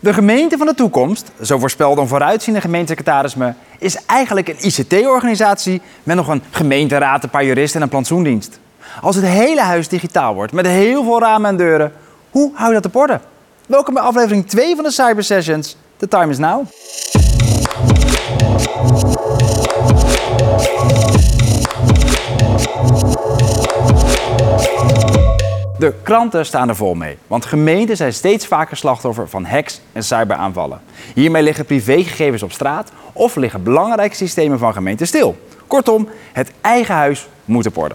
De gemeente van de toekomst, zo voorspelde een vooruitziende gemeentesecretaris me, is eigenlijk een ICT-organisatie met nog een gemeenteraad, een paar juristen en een plantsoendienst. Als het hele huis digitaal wordt, met heel veel ramen en deuren, hoe hou je dat op orde? Welkom bij aflevering 2 van de Cyber Sessions. The time is now. De kranten staan er vol mee, want gemeenten zijn steeds vaker slachtoffer van hacks en cyberaanvallen. Hiermee liggen privégegevens op straat of liggen belangrijke systemen van gemeenten stil. Kortom, het eigen huis moet op orde.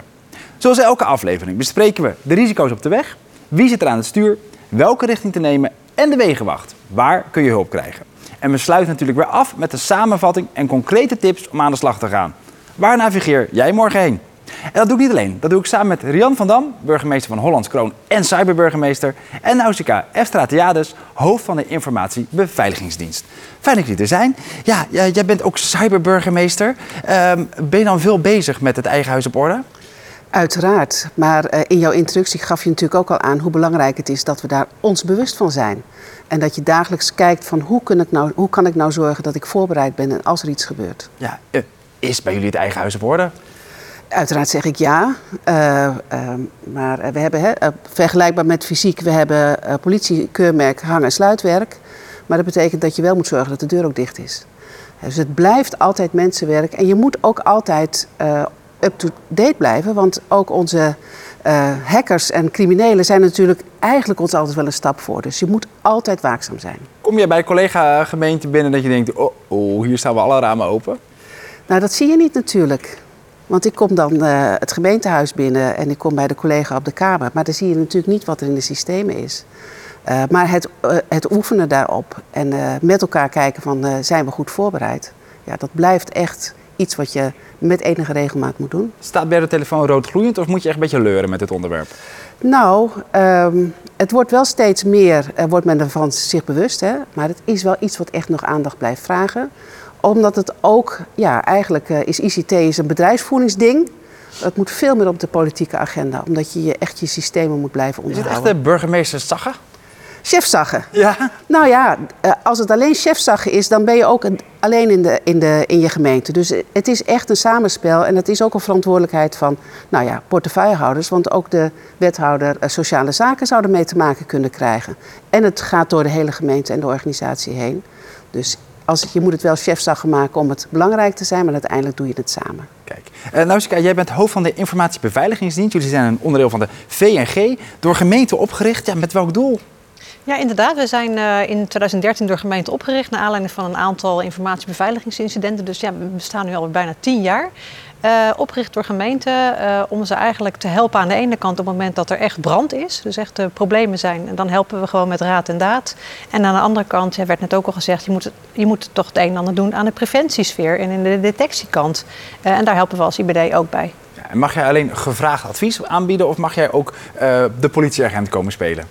Zoals elke aflevering bespreken we de risico's op de weg, wie zit er aan het stuur, welke richting te nemen en de wegenwacht. Waar kun je hulp krijgen? En we sluiten natuurlijk weer af met een samenvatting en concrete tips om aan de slag te gaan. Waar navigeer jij morgen heen? En dat doe ik niet alleen. Dat doe ik samen met Rian van Dam, burgemeester van Hollands Kroon en cyberburgemeester. En Nausicaa Efstratiades, hoofd van de Informatiebeveiligingsdienst. Fijn dat jullie er zijn. Ja, jij bent ook cyberburgemeester. Um, ben je dan veel bezig met het eigen huis op orde? Uiteraard. Maar uh, in jouw introductie gaf je natuurlijk ook al aan hoe belangrijk het is dat we daar ons bewust van zijn. En dat je dagelijks kijkt van hoe, kan ik nou, hoe kan ik nou zorgen dat ik voorbereid ben en als er iets gebeurt. Ja, uh, is bij jullie het eigen huis op orde? Uiteraard zeg ik ja. Uh, uh, maar we hebben, hè, uh, vergelijkbaar met fysiek, we hebben politiekeurmerk hang- en sluitwerk. Maar dat betekent dat je wel moet zorgen dat de deur ook dicht is. Dus het blijft altijd mensenwerk. En je moet ook altijd up-to-date blijven. Want ook onze hackers en criminelen zijn natuurlijk eigenlijk ons altijd wel een stap voor. Dus je moet altijd waakzaam zijn. Kom je bij een collega-gemeente binnen dat je denkt, oh, oh, hier staan we alle ramen open? Nou, dat zie je niet natuurlijk. Want ik kom dan uh, het gemeentehuis binnen en ik kom bij de collega op de Kamer. Maar dan zie je natuurlijk niet wat er in de systemen is. Uh, maar het, uh, het, oefenen daarop en met elkaar kijken van zijn we goed voorbereid. Ja, dat blijft echt iets wat je met enige regelmaat moet doen. Staat bij de telefoon rood gloeiend of moet je echt een beetje leuren met dit onderwerp? Nou, um, het wordt wel steeds meer, wordt men ervan zich bewust. Hè? Maar het is wel iets wat echt nog aandacht blijft vragen omdat het ook, ja, eigenlijk uh, is ICT is een bedrijfsvoeringsding. Het moet veel meer op de politieke agenda, omdat je, je echt je systemen moet blijven onderhouden. Is het echt de burgemeester Zagge? Chefzaggen. Ja. Nou ja, uh, als het alleen chefzaggen is, dan ben je ook een, alleen in, de, in, de, in je gemeente. Dus het is echt een samenspel en het is ook een verantwoordelijkheid van, nou ja, portefeuillehouders. Want ook de wethouder sociale zaken zou ermee te maken kunnen krijgen. En het gaat door de hele gemeente en de organisatie heen. Dus als, je moet het wel chefzaggen maken om het belangrijk te zijn, maar uiteindelijk doe je het samen. Kijk, uh, Nausicaa, jij bent hoofd van de Informatiebeveiligingsdienst. Jullie zijn een onderdeel van de VNG, door gemeenten opgericht. Ja, met welk doel? Ja, inderdaad. We zijn uh, in 2013 door gemeente opgericht naar aanleiding van een aantal informatiebeveiligingsincidenten. Dus ja, we bestaan nu al bijna tien jaar. Uh, opgericht door gemeenten uh, om ze eigenlijk te helpen aan de ene kant op het moment dat er echt brand is, dus echt uh, problemen zijn. En dan helpen we gewoon met raad en daad. En aan de andere kant, werd net ook al gezegd, je moet, je moet toch het een en ander doen aan de preventiesfeer en in de detectiekant. en daar helpen we als IBD ook bij. Ja, en mag jij alleen gevraagd advies aanbieden of mag jij ook de politieagent komen spelen?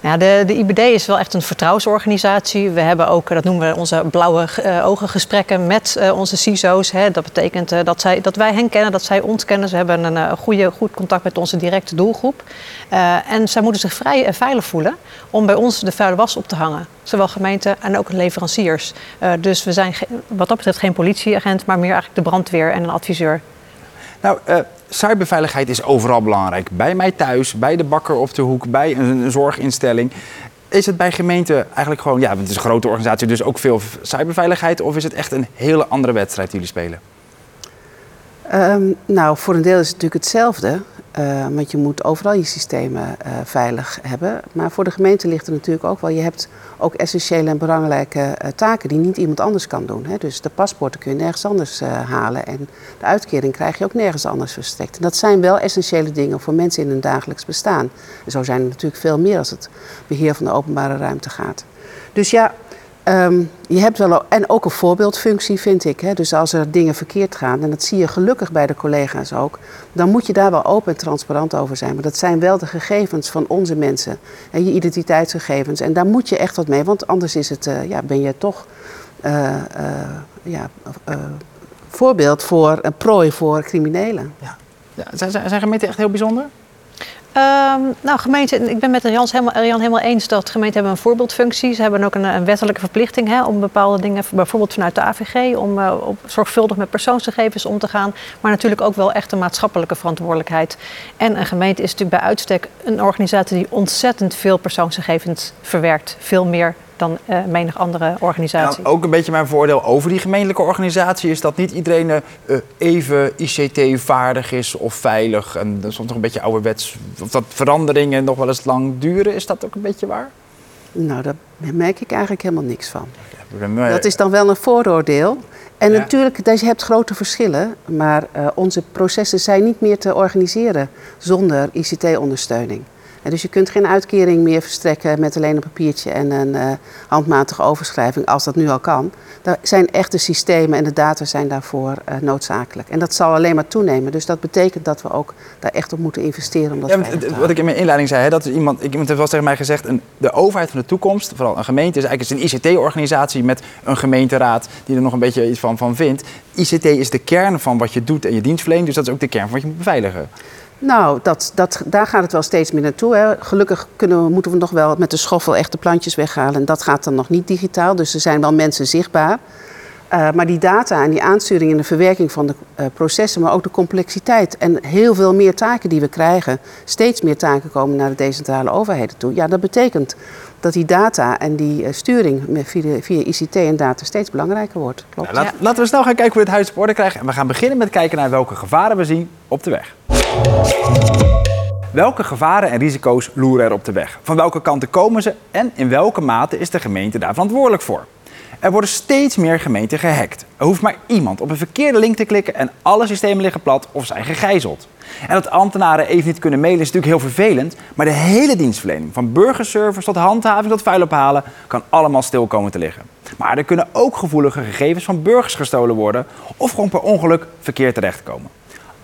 Nou, de, de IBD is wel echt een vertrouwensorganisatie. We hebben ook, dat noemen we onze blauwe uh, ogen gesprekken met uh, onze CISO's. Hè. Dat betekent uh, dat, zij, dat wij hen kennen, dat zij ons kennen. Ze hebben een goede, goed contact met onze directe doelgroep. en zij moeten zich vrij en veilig voelen om bij ons de vuile was op te hangen. Zowel gemeenten en ook leveranciers. dus we zijn wat dat betreft geen politieagent, maar meer eigenlijk de brandweer en een adviseur. Nou, cyberveiligheid is overal belangrijk. Bij mij thuis, bij de bakker op de hoek, bij een, zorginstelling. Is het bij gemeenten eigenlijk gewoon, ja, het is een grote organisatie, dus ook veel cyberveiligheid? Of is het echt een hele andere wedstrijd die jullie spelen? Um, nou, voor een deel is het natuurlijk hetzelfde. Uh, want je moet overal je systemen uh, veilig hebben. Maar voor de gemeente ligt er natuurlijk ook wel. Je hebt ook essentiële en belangrijke uh, taken die niet iemand anders kan doen. Hè. Dus de paspoorten kun je nergens anders halen. En de uitkering krijg je ook nergens anders verstrekt. En dat zijn wel essentiële dingen voor mensen in hun dagelijks bestaan. En zo zijn er natuurlijk veel meer als het beheer van de openbare ruimte gaat. Dus ja, Um, je hebt wel, en ook een voorbeeldfunctie, vind ik. Hè? Dus als er dingen verkeerd gaan, en dat zie je gelukkig bij de collega's ook, dan moet je daar wel open en transparant over zijn. Maar dat zijn wel de gegevens van onze mensen en je identiteitsgegevens. En daar moet je echt wat mee, want anders is het, uh, ja, ben je toch uh, ja, voorbeeld voor een prooi voor criminelen. Ja. Ja, zijn, zijn gemeenten echt heel bijzonder? Ehm, nou, gemeente, ik ben met Jan helemaal, helemaal eens dat gemeenten hebben een voorbeeldfunctie. Ze hebben ook een, wettelijke verplichting hè, om bepaalde dingen, bijvoorbeeld vanuit de AVG, om uh, op, zorgvuldig met persoonsgegevens om te gaan. Maar natuurlijk ook wel echt een maatschappelijke verantwoordelijkheid. En een gemeente is natuurlijk bij uitstek een organisatie die ontzettend veel persoonsgegevens verwerkt. Veel meer dan uh, menig andere organisatie. ook een beetje mijn voordeel over die gemeentelijke organisatie is dat niet iedereen uh, even ICT-vaardig is of veilig. En dat is soms nog een beetje ouderwets. Of dat veranderingen nog wel eens lang duren. Is dat ook een beetje waar? Nou, daar merk ik eigenlijk helemaal niks van. Dat is dan wel een vooroordeel. En ja. natuurlijk, je hebt grote verschillen, maar uh, onze processen zijn niet meer te organiseren zonder ICT-ondersteuning dus je kunt geen uitkering meer verstrekken met alleen een papiertje en een uh, handmatige overschrijving, als dat nu al kan. Daar zijn echte systemen en de data zijn daarvoor uh, noodzakelijk. En dat zal alleen maar toenemen. Dus dat betekent dat we ook daar echt op moeten investeren. Om dat ja, wat ik in mijn inleiding zei, hè, dat is iemand, iemand heeft wel tegen mij gezegd, een, de overheid van de toekomst, vooral een gemeente, is eigenlijk een ICT-organisatie met een gemeenteraad die er nog een beetje iets van, van vindt. ICT is de kern van wat je doet en je dienstverlening, dus dat is ook de kern van wat je moet beveiligen. Nou, dat, dat, daar gaat het wel steeds meer naartoe. Hè. Gelukkig kunnen we, moeten we nog wel met de schoffel echt de plantjes weghalen. En dat gaat dan nog niet digitaal. Dus er zijn wel mensen zichtbaar. Uh, maar die data en die aansturing en de verwerking van de uh, processen, maar ook de complexiteit en heel veel meer taken die we krijgen, steeds meer taken komen naar de decentrale overheden toe. Ja, dat betekent dat die data en die uh, sturing via, via, ICT en data steeds belangrijker wordt. Klopt. Ja, laat, ja. Laten we snel gaan kijken hoe we het huis op orde krijgen. En we gaan beginnen met kijken naar welke gevaren we zien op de weg. Welke gevaren en risico's loeren er op de weg? Van welke kanten komen ze en in welke mate is de gemeente daar verantwoordelijk voor? Er worden steeds meer gemeenten gehackt. Er hoeft maar iemand op een verkeerde link te klikken en alle systemen liggen plat of zijn gegijzeld. En dat ambtenaren even niet kunnen mailen is natuurlijk heel vervelend, maar de hele dienstverlening, van burgerservers tot handhaving tot vuil ophalen, kan allemaal stil komen te liggen. Maar er kunnen ook gevoelige gegevens van burgers gestolen worden of gewoon per ongeluk verkeerd terechtkomen.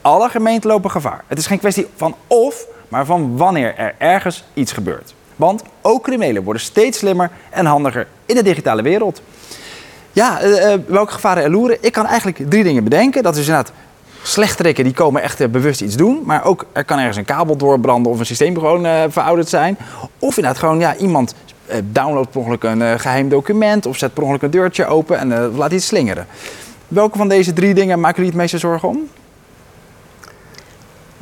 Alle gemeenten lopen gevaar. Het is geen kwestie van of, maar van wanneer er ergens iets gebeurt. Want ook criminelen worden steeds slimmer en handiger in de digitale wereld. Ja, uh, welke gevaren er loeren? Ik kan eigenlijk drie dingen bedenken. Dat is inderdaad slechterikken die komen echt uh, bewust iets doen. Maar ook er kan ergens een kabel doorbranden of een systeem gewoon verouderd zijn. Of inderdaad gewoon ja, iemand downloadt per ongeluk een geheim document of zet per ongeluk een deurtje open en laat iets slingeren. Welke van deze drie dingen maken jullie het meeste zorgen om?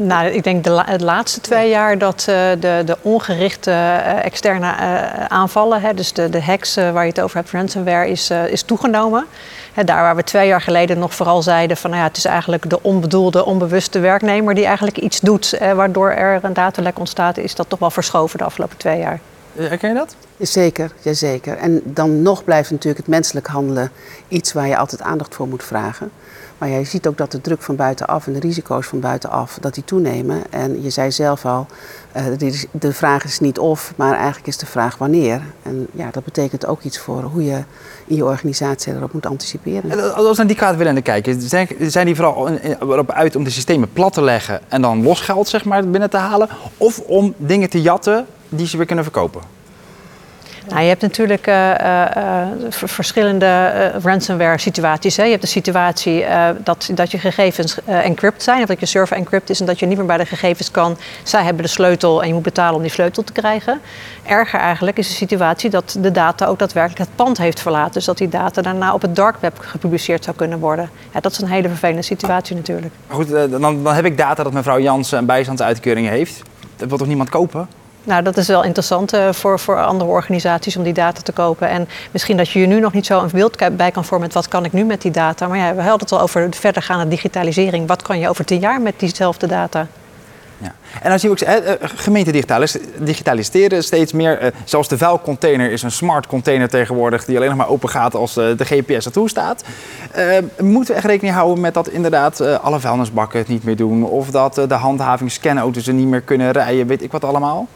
Nou, ik denk de, de laatste twee jaar dat uh, de, de ongerichte uh, externe uh, aanvallen, hè, dus de, de hacks waar je het over hebt, ransomware, is, is toegenomen. Hè, daar waar we twee jaar geleden nog vooral zeiden van nou ja, het is eigenlijk de onbedoelde, onbewuste werknemer die eigenlijk iets doet waardoor er een datalek ontstaat, is dat toch wel verschoven de afgelopen twee jaar. Herken je dat? Zeker, jazeker. En dan nog blijft natuurlijk het menselijk handelen iets waar je altijd aandacht voor moet vragen. Maar je ziet ook dat de druk van buitenaf en de risico's van buitenaf, dat die toenemen. En je zei zelf al, uh, de vraag is niet of, maar eigenlijk is de vraag wanneer. En ja, dat betekent ook iets voor hoe je in je organisatie erop moet anticiperen. En als we naar die kaart willen kijken, zijn die vooral erop uit om de systemen plat te leggen en dan losgeld zeg maar, binnen te halen? Of om dingen te jatten die ze weer kunnen verkopen? Nou, je hebt natuurlijk uh, uh, verschillende ransomware situaties. Hè. Je hebt de situatie dat, dat je gegevens encrypt zijn, of dat je server encrypt is en dat je niet meer bij de gegevens kan. Zij hebben de sleutel en je moet betalen om die sleutel te krijgen. Erger eigenlijk is de situatie dat de data ook daadwerkelijk het pand heeft verlaten. Dus dat die data daarna op het dark web gepubliceerd zou kunnen worden. Dat is een hele vervelende situatie natuurlijk. Goed, dan, dan heb ik data dat mevrouw Jansen een bijstandsuitkeuring heeft. Dat wil toch niemand kopen? Nou, dat is wel interessant uh, voor, voor andere organisaties om die data te kopen. En misschien dat je je nu nog niet zo een beeld bij kan vormen met wat kan ik nu met die data. Maar ja, we hadden het al over verdergaande digitalisering. Wat kan je over tien jaar met diezelfde data? Ja. En dan je ook, uh, gemeenten digitaliseren steeds meer. Zelfs de vuilcontainer is een smart container tegenwoordig die alleen nog maar open gaat als de GPS ertoe staat. moeten we echt rekening houden met dat inderdaad alle vuilnisbakken het niet meer doen? Of dat de handhaving scanauto's er niet meer kunnen rijden, weet ik wat allemaal?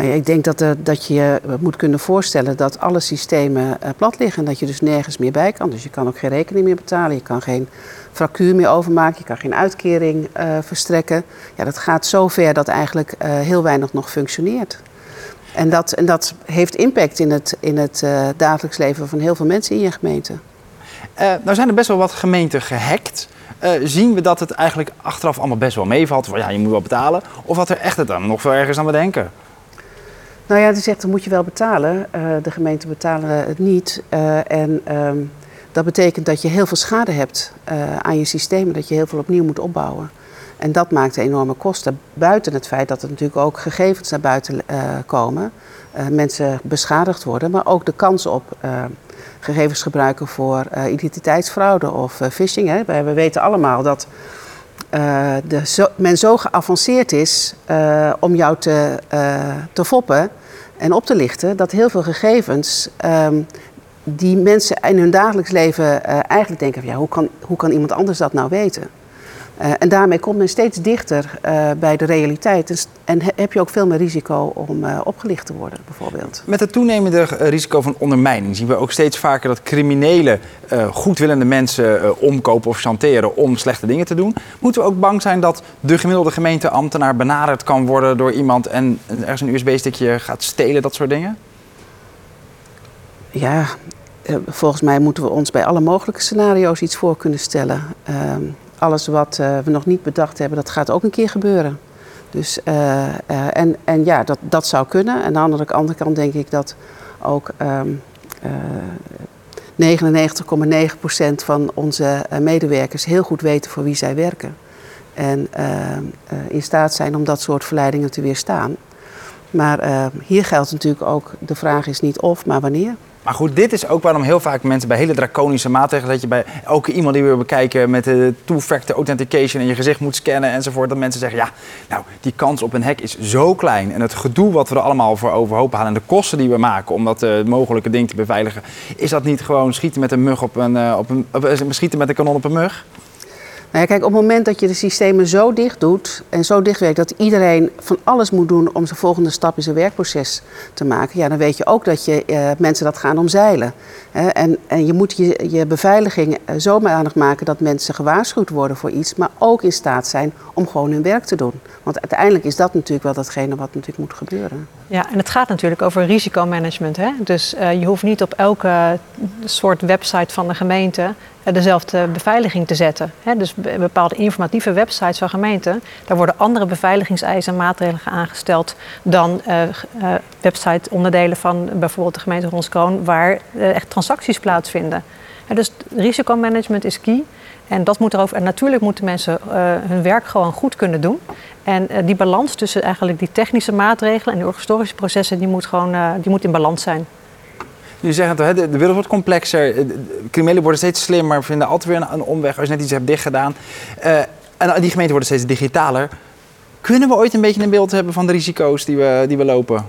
Nou ik denk dat, er, dat je moet kunnen voorstellen dat alle systemen uh, plat liggen. En dat je dus nergens meer bij kan. Dus je kan ook geen rekening meer betalen. Je kan geen fractuur meer overmaken. Je kan geen uitkering uh, verstrekken. Ja, dat gaat zo ver dat eigenlijk heel weinig nog functioneert. En dat, en dat heeft impact in het, in het dagelijks leven van heel veel mensen in je gemeente. nou zijn er best wel wat gemeenten gehackt. eh, zien we dat het eigenlijk achteraf allemaal best wel meevalt. Ja, je moet wel betalen. Of dat er echt het dan nog veel ergens aan bedenken. Nou ja, die zegt dan moet je wel betalen. Uh, de gemeenten betalen het niet. Uh, en ehm, dat betekent dat je heel veel schade hebt aan je systemen. Dat je heel veel opnieuw moet opbouwen. En dat maakt enorme kosten. Buiten het feit dat er natuurlijk ook gegevens naar buiten komen. mensen beschadigd worden. Maar ook de kans op gegevens gebruiken voor uh, identiteitsfraude of uh, phishing. Hè. We, we, weten allemaal dat uh, de men zo geavanceerd is om jou te, te foppen en op te lichten, dat heel veel gegevens um, die mensen in hun dagelijks leven eigenlijk denken: van, ja, hoe, kan, hoe kan iemand anders dat nou weten? Uh, en daarmee komt men steeds dichter uh, bij de realiteit. Dus, en heb je ook veel meer risico om uh, opgelicht te worden, bijvoorbeeld. Met het toenemende risico van ondermijning zien we ook steeds vaker dat criminelen goedwillende mensen omkopen of chanteren om slechte dingen te doen. Moeten we ook bang zijn dat de gemiddelde gemeenteambtenaar benaderd kan worden door iemand en ergens een USB-stickje gaat stelen, dat soort dingen? Ja, volgens mij moeten we ons bij alle mogelijke scenario's iets voor kunnen stellen. Ehm, alles wat uh, we nog niet bedacht hebben, dat gaat ook een keer gebeuren. Dus, uh, uh, en, en ja, dat, dat zou kunnen. En aan de andere, andere kant denk ik dat ook um, 99,9% van onze medewerkers heel goed weten voor wie zij werken. En ehm, in staat zijn om dat soort verleidingen te weerstaan. Maar ehm, hier geldt natuurlijk ook, de vraag is niet of, maar wanneer. Maar goed, dit is ook waarom heel vaak mensen bij hele draconische maatregelen... dat je bij elke iemand die we bekijken met de two-factor authentication... en je gezicht moet scannen enzovoort... dat mensen zeggen, ja, nou, die kans op een hack is zo klein... en het gedoe wat we er allemaal voor overhoop halen... en de kosten die we maken om dat uh, mogelijke ding te beveiligen... is dat niet gewoon schieten met een mug op een, uh, op een... Schieten met een kanon op een mug? Nou ja, kijk, op het moment dat je de systemen zo dicht doet en zo dicht werkt dat iedereen van alles moet doen om zijn volgende stap in zijn werkproces te maken, ja, dan weet je ook dat je uh, mensen dat gaan omzeilen. En, en je moet je, je beveiliging zo aandacht maken dat mensen gewaarschuwd worden voor iets, maar ook in staat zijn om gewoon hun werk te doen. Want uiteindelijk is dat natuurlijk wel datgene wat natuurlijk moet gebeuren. Ja, en het gaat natuurlijk over risicomanagement. Hè? Dus uh, je hoeft niet op elke soort website van de gemeente dezelfde beveiliging te zetten. Dus bepaalde informatieve websites van gemeenten, daar worden andere beveiligingseisen en maatregelen aangesteld dan uh, uh, website-onderdelen van bijvoorbeeld de gemeente Ronskoon, waar echt transacties plaatsvinden. dus risicomanagement is key. En, dat moet erover, en natuurlijk moeten mensen hun werk gewoon goed kunnen doen. En die balans tussen eigenlijk die technische maatregelen en die organisatorische processen, die moet, gewoon, die moet in balans zijn. Je zegt het, de wereld wordt complexer. Criminelen worden steeds slimmer, vinden altijd weer een, omweg als je net iets hebt dichtgedaan. Uh, en die gemeenten worden steeds digitaler. Kunnen we ooit een beetje een beeld hebben van de risico's die we, die we lopen?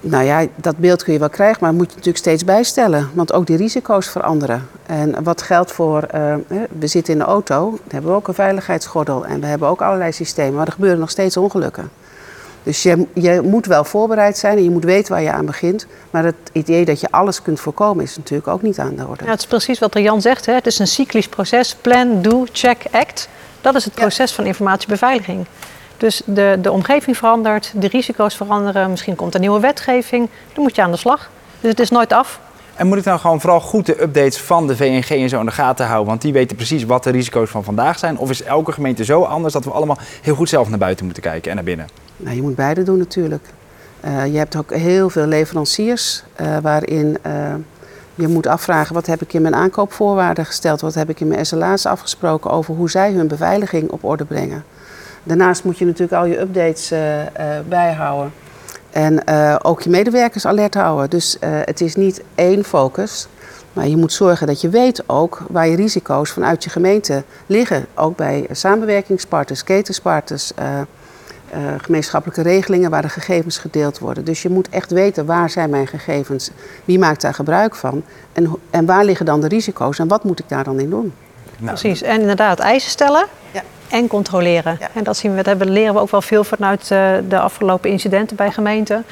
Nou ja, dat beeld kun je wel krijgen, maar moet je natuurlijk steeds bijstellen. Want ook die risico's veranderen. En wat geldt voor, uh, we zitten in de auto, dan hebben we ook een veiligheidsgordel en we hebben ook allerlei systemen, maar er gebeuren nog steeds ongelukken. Dus je, je moet wel voorbereid zijn en je moet weten waar je aan begint. Maar het idee dat je alles kunt voorkomen is natuurlijk ook niet aan de orde. Ja, het is precies wat Jan zegt. Hè? Het is een cyclisch proces. Plan, do, check, act. Dat is het proces ja. van informatiebeveiliging. Dus de, de omgeving verandert, de risico's veranderen. Misschien komt er nieuwe wetgeving. Dan moet je aan de slag. Dus het is nooit af. En moet ik dan gewoon vooral goed de updates van de VNG en zo in de gaten houden? Want die weten precies wat de risico's van vandaag zijn. Of is elke gemeente zo anders dat we allemaal heel goed zelf naar buiten moeten kijken en naar binnen? Nou, je moet beide doen natuurlijk. Uh, je hebt ook heel veel leveranciers uh, waarin uh, je moet afvragen wat heb ik in mijn aankoopvoorwaarden gesteld, wat heb ik in mijn SLA's afgesproken over hoe zij hun beveiliging op orde brengen. Daarnaast moet je natuurlijk al je updates bijhouden en ook je medewerkers alert houden. Dus het is niet één focus, maar je moet zorgen dat je weet ook waar je risico's vanuit je gemeente liggen. Ook bij samenwerkingspartners, ketenspartners uh, gemeenschappelijke regelingen waar de gegevens gedeeld worden. Dus je moet echt weten waar zijn mijn gegevens, wie maakt daar gebruik van en, en waar liggen dan de risico's en wat moet ik daar dan in doen. Nou, Precies, en inderdaad eisen stellen ja. en controleren. Ja. En dat zien we, dat leren we ook wel veel vanuit uh, de afgelopen incidenten bij gemeenten.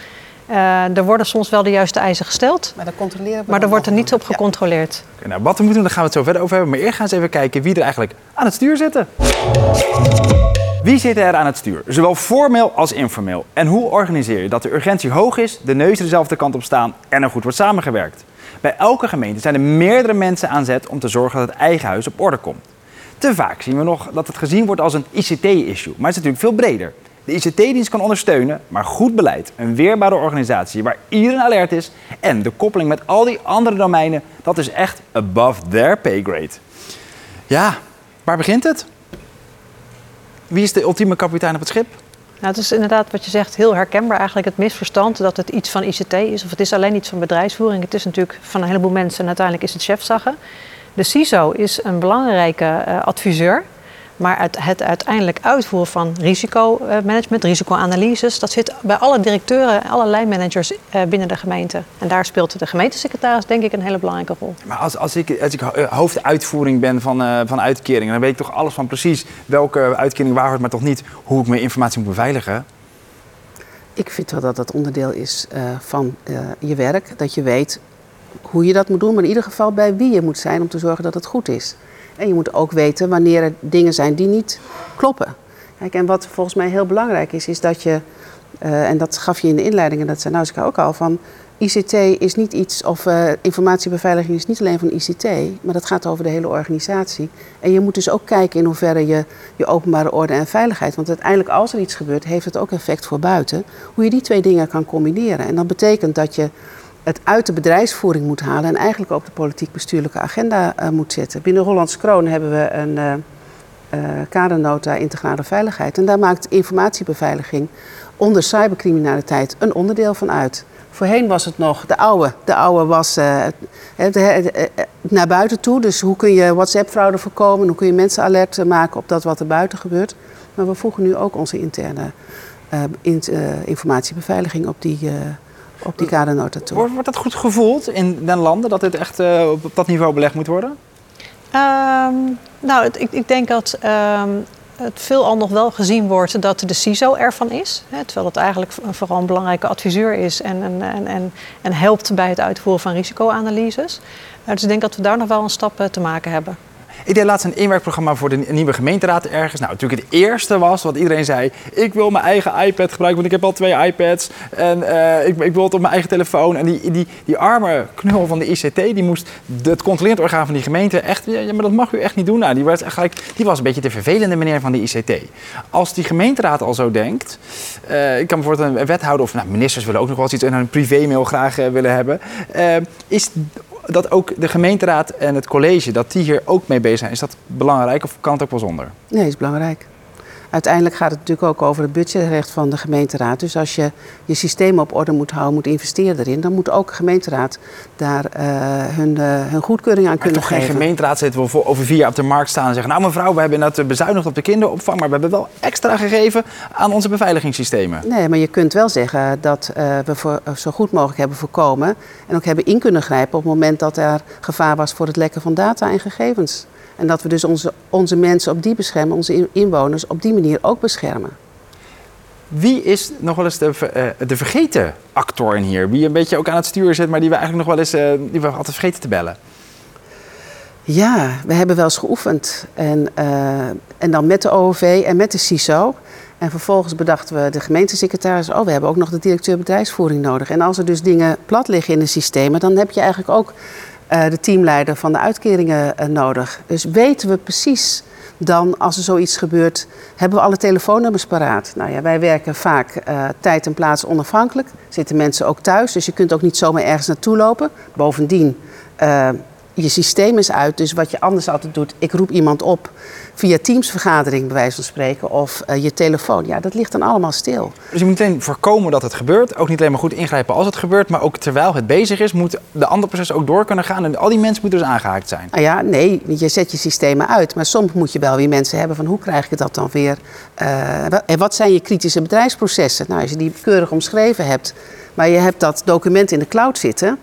Uh, er worden soms wel de juiste eisen gesteld, maar, controleren maar er wordt er niet op gecontroleerd. Ja. Okay, nou, wat we moeten doen, daar gaan we het zo verder over hebben. Maar eerst gaan we eens even kijken wie er eigenlijk aan het stuur zitten. Wie zit er aan het stuur? Zowel formeel als informeel. En hoe organiseer je dat de urgentie hoog is, de neuzen dezelfde kant op staan en er goed wordt samengewerkt? Bij elke gemeente zijn er meerdere mensen aan zet om te zorgen dat het eigen huis op orde komt. Te vaak zien we nog dat het gezien wordt als een ICT-issue, maar het is natuurlijk veel breder. De ICT-dienst kan ondersteunen, maar goed beleid, een weerbare organisatie waar iedereen alert is en de koppeling met al die andere domeinen, dat is echt above their pay grade. Ja, waar begint het? Wie is de ultieme kapitein op het schip? Nou, het is inderdaad wat je zegt heel herkenbaar eigenlijk het misverstand dat het iets van ICT is of het is alleen iets van bedrijfsvoering. Het is natuurlijk van een heleboel mensen en uiteindelijk is het chefzaggen. De CISO is een belangrijke uh, adviseur. Maar het, het, uiteindelijk uitvoeren van risicomanagement, risicoanalyses, dat zit bij alle directeuren, alle lijnmanagers uh, binnen de gemeente. En daar speelt de gemeentesecretaris denk ik een hele belangrijke rol. Maar als, als ik, als ik hoofduitvoering ben van, uh, van uitkeringen, dan weet ik toch alles van precies welke uitkering waar hoort, maar toch niet hoe ik mijn informatie moet beveiligen? Ik vind wel dat dat onderdeel is uh, van je werk. Dat je weet hoe je dat moet doen, maar in ieder geval bij wie je moet zijn om te zorgen dat het goed is. En je moet ook weten wanneer er dingen zijn die niet kloppen. Kijk, en wat volgens mij heel belangrijk is, is dat je, uh, en dat gaf je in de inleiding en dat zei Nausicaa ook al, van ICT is niet iets, of uh, informatiebeveiliging is niet alleen van ICT, maar dat gaat over de hele organisatie. En je moet dus ook kijken in hoeverre je je openbare orde en veiligheid, want uiteindelijk als er iets gebeurt, heeft het ook effect voor buiten, hoe je die twee dingen kan combineren. En dat betekent dat je het uit de bedrijfsvoering moet halen en eigenlijk op de politiek-bestuurlijke agenda uh, moet zetten. Binnen Hollands Kroon hebben we een uh, uh, kadernota integrale veiligheid. En daar maakt informatiebeveiliging onder cybercriminaliteit een onderdeel van uit. Voorheen was het nog de oude. De oude was naar buiten toe. Dus hoe kun je WhatsApp-fraude voorkomen? Hoe kun je mensen alert maken op dat wat er buiten gebeurt? Maar we voegen nu ook onze interne informatiebeveiliging op die op die kadernota toe. Wordt, wordt dat goed gevoeld in den landen dat dit echt uh, op dat niveau belegd moet worden? Um, nou, het, ik, ik, denk dat um, het veelal nog wel gezien wordt dat de CISO ervan is. Hè, terwijl het eigenlijk vooral een belangrijke adviseur is en, en, en, en helpt bij het uitvoeren van risicoanalyses. Uh, dus ik denk dat we daar nog wel een stap uh, te maken hebben. Ik deed laatst een inwerkprogramma voor de nieuwe gemeenteraad ergens. Nou, natuurlijk het eerste was wat iedereen zei. Ik wil mijn eigen iPad gebruiken, want ik heb al twee iPads. En uh, ik, ik, wil het op mijn eigen telefoon. En die, die, die arme knul van de ICT, die moest het controlerend orgaan van die gemeente echt... Ja, maar dat mag u echt niet doen. Nou, die, was gelijk, die was een beetje de vervelende meneer van de ICT. Als die gemeenteraad al zo denkt... Uh, ik kan bijvoorbeeld een wethouder of nou, ministers willen ook nog wel eens iets in een privémail graag uh, willen hebben. is dat ook de gemeenteraad en het college, dat die hier ook mee bezig zijn. Is dat belangrijk of kan het ook wel zonder? Nee, is belangrijk. Uiteindelijk gaat het natuurlijk ook over het budgetrecht van de gemeenteraad. Dus als je je systeem op orde moet houden, moet investeren erin, dan moet ook de gemeenteraad daar uh, hun, uh, hun goedkeuring aan maar kunnen toch geven. geen gemeenteraad zitten we voor over vier jaar op de markt staan en zeggen: Nou, mevrouw, we hebben net bezuinigd op de kinderopvang, maar we hebben wel extra gegeven aan onze beveiligingssystemen. Nee, maar je kunt wel zeggen dat uh, we voor, zo goed mogelijk hebben voorkomen en ook hebben in kunnen grijpen op het moment dat er gevaar was voor het lekken van data en gegevens. En dat we dus onze, onze mensen op die beschermen, onze inwoners op die manier ook beschermen. Wie is nog wel eens de, uh, de vergeten actor in hier? Wie een beetje ook aan het stuur zit, maar die we eigenlijk nog wel eens uh, die we altijd vergeten te bellen? Ja, we hebben wel eens geoefend. En, uh, en dan met de OOV en met de CISO. En vervolgens bedachten we de gemeentesecretaris... oh, we hebben ook nog de directeur bedrijfsvoering nodig. En als er dus dingen plat liggen in de systemen... dan heb je eigenlijk ook uh, de teamleider van de uitkeringen uh, nodig. Dus weten we precies dan, als er zoiets gebeurt, hebben we alle telefoonnummers paraat. Nou ja, wij werken vaak uh, tijd en plaats onafhankelijk. Zitten mensen ook thuis, dus je kunt ook niet zomaar ergens naartoe lopen. Bovendien, je systeem is uit, dus wat je anders altijd doet, ik roep iemand op via Teams-vergadering, bij wijze van spreken, of uh, je telefoon. Ja, dat ligt dan allemaal stil. Dus je moet meteen voorkomen dat het gebeurt. Ook niet alleen maar goed ingrijpen als het gebeurt, maar ook terwijl het bezig is, moet de andere proces ook door kunnen gaan. En al die mensen moeten dus aangehaakt zijn. Nou ja, nee, je zet je systemen uit. Maar soms moet je wel weer mensen hebben van hoe krijg ik dat dan weer? Uh, en wat zijn je kritische bedrijfsprocessen? Nou, als je die keurig omschreven hebt, maar je hebt dat document in de cloud zitten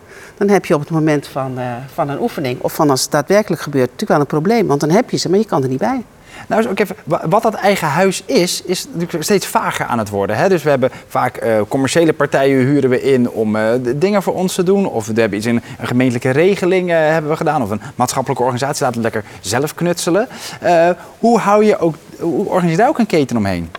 dan heb je op het moment van, uh, van een oefening of van als het daadwerkelijk gebeurt, natuurlijk wel een probleem. Want dan heb je ze, maar je kan er niet bij. Nou, ook even, wat dat eigen huis is, is natuurlijk steeds vager aan het worden. Hè? Dus we hebben vaak uh, commerciële partijen huren we in om uh, dingen voor ons te doen. Of we hebben iets in een gemeentelijke regeling hebben we gedaan. Of een maatschappelijke organisatie laten we lekker zelf knutselen. hoe hou je ook, hoe organiseer je daar ook een keten omheen?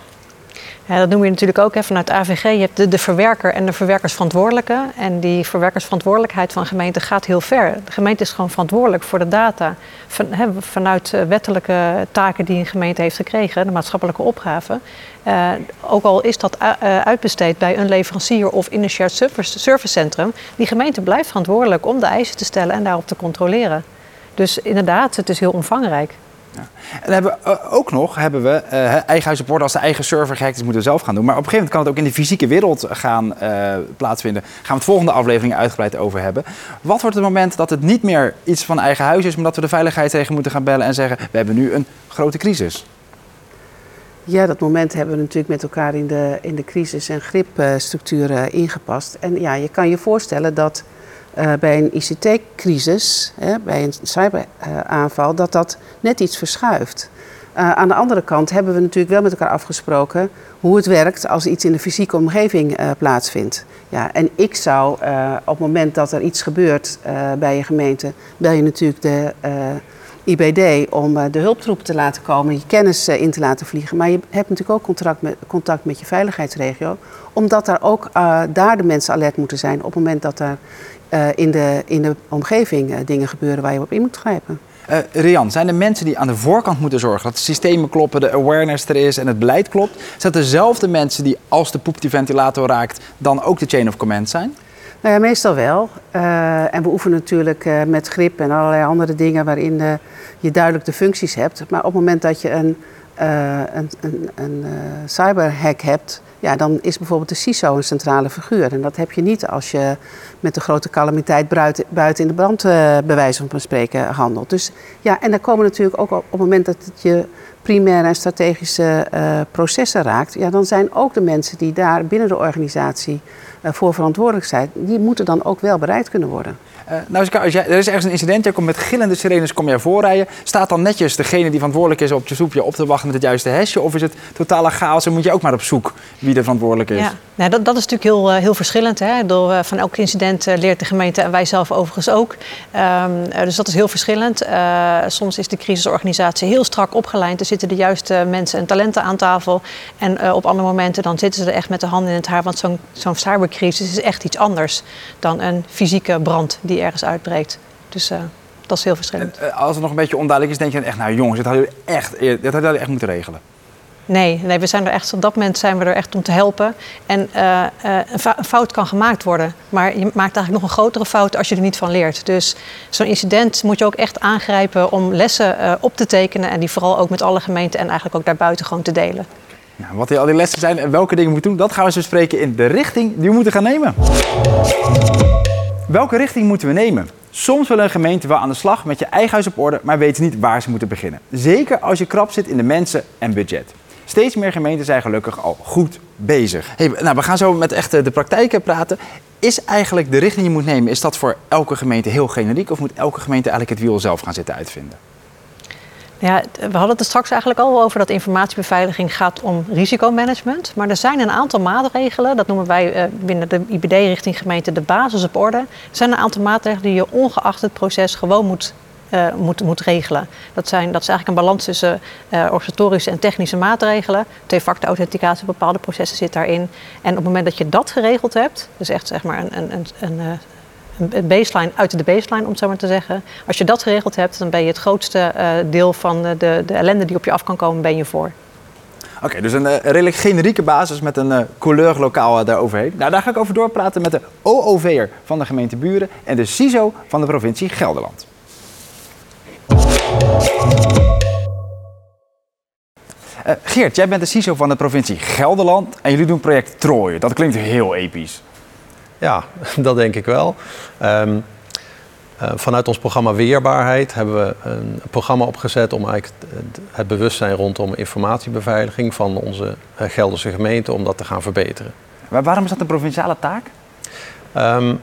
Ja, dat noem je natuurlijk ook hè, vanuit AVG. Je hebt de, de, verwerker en de verwerkersverantwoordelijke. En die verwerkersverantwoordelijkheid van gemeente gaat heel ver. De gemeente is gewoon verantwoordelijk voor de data. Van, hè, vanuit eh, wettelijke taken die een gemeente heeft gekregen, de maatschappelijke opgave. Uh, ook al is dat uh, uitbesteed bij een leverancier of in een shared service, service centrum, die gemeente blijft verantwoordelijk om de eisen te stellen en daarop te controleren. Dus inderdaad, het is heel omvangrijk. Ja. En hebben we, uh, ook nog hebben we uh, eigen huisrapport als de eigen server gehackt is, moeten we zelf gaan doen. Maar op een gegeven moment kan het ook in de fysieke wereld gaan uh, plaatsvinden. Gaan we het volgende aflevering uitgebreid over hebben. Wat wordt het moment dat het niet meer iets van eigen huis is, maar dat we de veiligheidsregio moeten gaan bellen en zeggen: we hebben nu een grote crisis? Ja, dat moment hebben we natuurlijk met elkaar in de, in de crisis- en gripstructuren ingepast. En ja, je kan je voorstellen dat uh, bij een ICT-crisis, bij een cyberaanval, dat dat net iets verschuift. Uh, aan de andere kant hebben we natuurlijk wel met elkaar afgesproken hoe het werkt als iets in de fysieke omgeving uh, plaatsvindt. Ja, en ik zou op het moment dat er iets gebeurt bij je gemeente, bel je natuurlijk de IBD om de hulptroepen te laten komen, je kennis in te laten vliegen. Maar je hebt natuurlijk ook contact met, contact met je veiligheidsregio, omdat daar ook daar de mensen alert moeten zijn op het moment dat er uh, in, de, in de omgeving uh, dingen gebeuren waar je op in moet grijpen. Uh, Rian, zijn de mensen die aan de voorkant moeten zorgen dat de systemen kloppen, de awareness er is en het beleid klopt, zijn dat dezelfde mensen die als de poep die ventilator raakt, dan ook de chain of command zijn? Nou ja, meestal wel. Uh, en we oefenen natuurlijk uh, met grip en allerlei andere dingen waarin uh, je duidelijk de functies hebt. Maar op het moment dat je een, een, een, een cyberhack hebt, ja, dan is bijvoorbeeld de CISO een centrale figuur. En dat heb je niet als je met de grote calamiteit buiten, in de brand, uh, bij wijze van spreken, handelt. Dus ja, en dan komen natuurlijk ook op, het moment dat het je primaire en strategische processen raakt, ja, dan zijn ook de mensen die daar binnen de organisatie voor verantwoordelijk zijn, die moeten dan ook wel bereid kunnen worden. Uh, nou, als jij, er is ergens een incident, jij komt met gillende sirenes kom jij voorrijden. Staat dan netjes degene die verantwoordelijk is op je soepje op te wachten met het juiste hesje? Of is het totale chaos en moet je ook maar op zoek wie er verantwoordelijk is? Nou, dat, dat is natuurlijk heel, heel verschillend. Hè? Door, uh, van elk incident uh, leert de gemeente en wij zelf overigens ook. Um, dus dat is heel verschillend. soms is de crisisorganisatie heel strak opgeleid. Er zitten de juiste mensen en talenten aan tafel. En op andere momenten dan zitten ze er echt met de handen in het haar. Want zo'n zo'n cybercrisis is echt iets anders dan een fysieke brand die ergens uitbreekt. Dus dat is heel verschillend. En, als het nog een beetje onduidelijk is, denk je dan echt, nou jongens, dit hadden jullie echt, dit hadden jullie echt moeten regelen. Nee, nee, we zijn er echt, op dat moment zijn we er echt om te helpen. En uh, een fout kan gemaakt worden. Maar je maakt eigenlijk nog een grotere fout als je er niet van leert. Dus zo'n incident moet je ook echt aangrijpen om lessen op te tekenen. En die vooral ook met alle gemeenten en eigenlijk ook daarbuiten gewoon te delen. Wat die, al die lessen zijn en welke dingen we moeten doen, dat gaan we eens bespreken in de richting die we moeten gaan nemen. Welke richting moeten we nemen? Soms wil een gemeente wel aan de slag met je eigen huis op orde, maar weet niet waar ze moeten beginnen. Zeker als je krap zit in de mensen en budget. Steeds meer gemeenten zijn gelukkig al goed bezig. Hey, nou, we gaan zo met echt de praktijken praten. Is eigenlijk de richting die je moet nemen, is dat voor elke gemeente heel generiek? Of moet elke gemeente eigenlijk het wiel zelf gaan zitten uitvinden? Ja, we hadden het er straks eigenlijk al over dat informatiebeveiliging gaat om risicomanagement. Maar er zijn een aantal maatregelen, dat noemen wij uh, binnen de IBD richting gemeente de basis op orde. Er zijn een aantal maatregelen die je ongeacht het proces gewoon moet, uh, moet, moet regelen. Dat, zijn, dat is eigenlijk een balans tussen uh, organisatorische en technische maatregelen. Twee-factor authenticatie, bepaalde processen zit daarin. En op het moment dat je dat geregeld hebt, dus echt zeg maar een, een, een, een een baseline uit de baseline, om het zo maar te zeggen. Als je dat geregeld hebt, dan ben je het grootste deel van de, de, de, ellende die op je af kan komen, ben je voor. Oké, dus een uh, redelijk generieke basis met een uh, daaroverheen. Nou, daar ga ik over doorpraten met de OOV'er van de gemeente Buren en de CISO van de provincie Gelderland. Geert, jij bent de CISO van de provincie Gelderland en jullie doen project Troje. Dat klinkt heel episch. Ja, dat denk ik wel. Um, uh, vanuit ons programma Weerbaarheid hebben we een programma opgezet om eigenlijk het, bewustzijn rondom informatiebeveiliging van onze uh, Gelderse gemeente om dat te gaan verbeteren. Maar waarom is dat een provinciale taak? Um,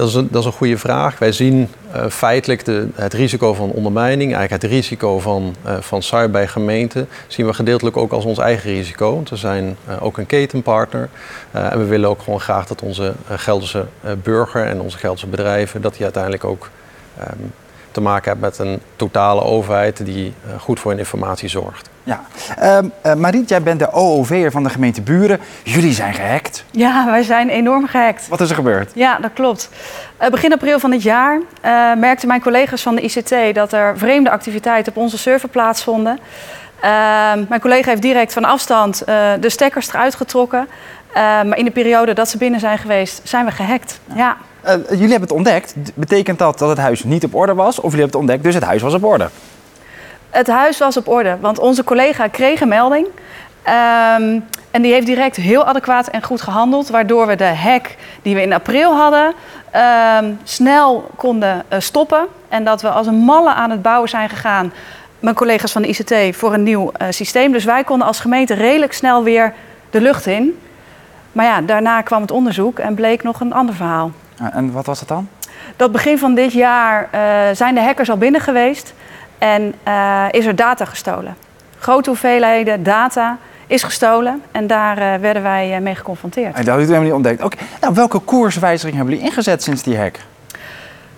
dat is, een, dat is een goede vraag. Wij zien uh, feitelijk het risico van ondermijning, eigenlijk het risico van, uh, van cyber bij gemeenten, zien we gedeeltelijk ook als ons eigen risico. We zijn uh, ook een ketenpartner en we willen ook gewoon graag dat onze Gelderse burger en onze Gelderse bedrijven, dat die uiteindelijk ook um, te maken hebt met een totale overheid die eh, goed voor hun informatie zorgt. Ja. Ehm, eh, Mariet, jij bent de OOV'er van de gemeente Buren. Jullie zijn gehackt. Ja, wij zijn enorm gehackt. Wat is er gebeurd? Ja, dat klopt. Eh, begin april van dit jaar eh, merkten mijn collega's van de ICT dat er vreemde activiteiten op onze server plaatsvonden. Ehm, mijn collega heeft direct van afstand eh, de stekkers eruit getrokken. Ehm, maar in de periode dat ze binnen zijn geweest, zijn we gehackt. Ja. Eh, jullie hebben het ontdekt. Betekent dat dat het huis niet op orde was? Of jullie hebben het ontdekt, dus het huis was op orde? Het huis was op orde, want onze collega kreeg een melding. Ehm, en die heeft direct heel adequaat en goed gehandeld, waardoor we de hack die we in april hadden ehm, snel konden eh, stoppen. En dat we als een malle aan het bouwen zijn gegaan, mijn collega's van de ICT, voor een nieuw eh, systeem. Dus wij konden als gemeente redelijk snel weer de lucht in. Maar ja, daarna kwam het onderzoek en bleek nog een ander verhaal. En wat was het dan? Dat begin van dit jaar eh, zijn de hackers al binnen geweest en eh, is er data gestolen. Grote hoeveelheden data is gestolen en daar eh, werden wij mee geconfronteerd. En dat hadden jullie niet ontdekt. Oké, nou, welke koerswijziging hebben jullie ingezet sinds die hack?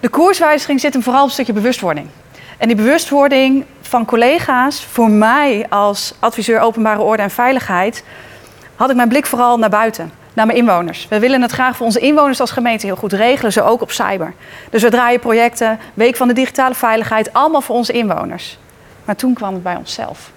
De koerswijziging zit hem vooral op een stukje bewustwording. En die bewustwording van collega's, voor mij als adviseur openbare orde en veiligheid, had ik mijn blik vooral naar buiten, naar mijn inwoners. We willen het graag voor onze inwoners als gemeente heel goed regelen, zo ook op cyber. Dus we draaien projecten, Week van de Digitale Veiligheid, allemaal voor onze inwoners. Maar toen kwam het bij onszelf.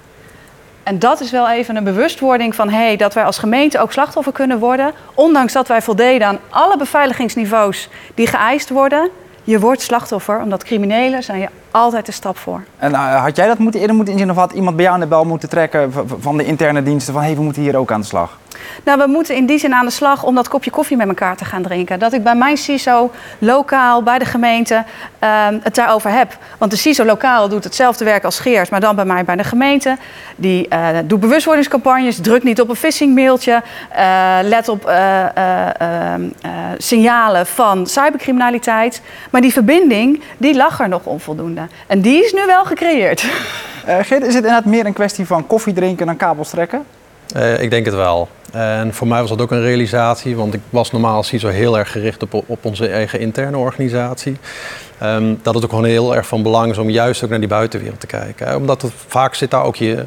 En dat is wel even een bewustwording van hey, dat wij als gemeente ook slachtoffer kunnen worden. Ondanks dat wij voldeden aan alle beveiligingsniveaus die geëist worden. Je wordt slachtoffer, omdat criminelen zijn je altijd een stap voor. En eh, had jij dat moeten, eerder moeten inzien of had iemand bij jou aan de bel moeten trekken van de interne diensten van hé, hey, we moeten hier ook aan de slag? Nou, we moeten in die zin aan de slag om dat kopje koffie met elkaar te gaan drinken. Dat ik bij mijn CISO lokaal, bij de gemeente, ehm, het daarover heb. Want de CISO lokaal doet hetzelfde werk als Geert, maar dan bij mij bij de gemeente. Die eh, doet bewustwordingscampagnes, drukt niet op een phishing mailtje, eh, let op eh, eh, ehm, eh, signalen van cybercriminaliteit. Maar die verbinding, die lag er nog onvoldoende. En die is nu wel gecreëerd. Eh Geert, is het inderdaad meer een kwestie van koffie drinken dan kabels trekken? Eh, ik denk het wel. En voor mij was dat ook een realisatie, want ik was normaal als CISO heel erg gericht op, op onze eigen interne organisatie. Ehm, dat het ook gewoon heel erg van belang is om juist ook naar die buitenwereld te kijken. Omdat vaak zit daar ook je,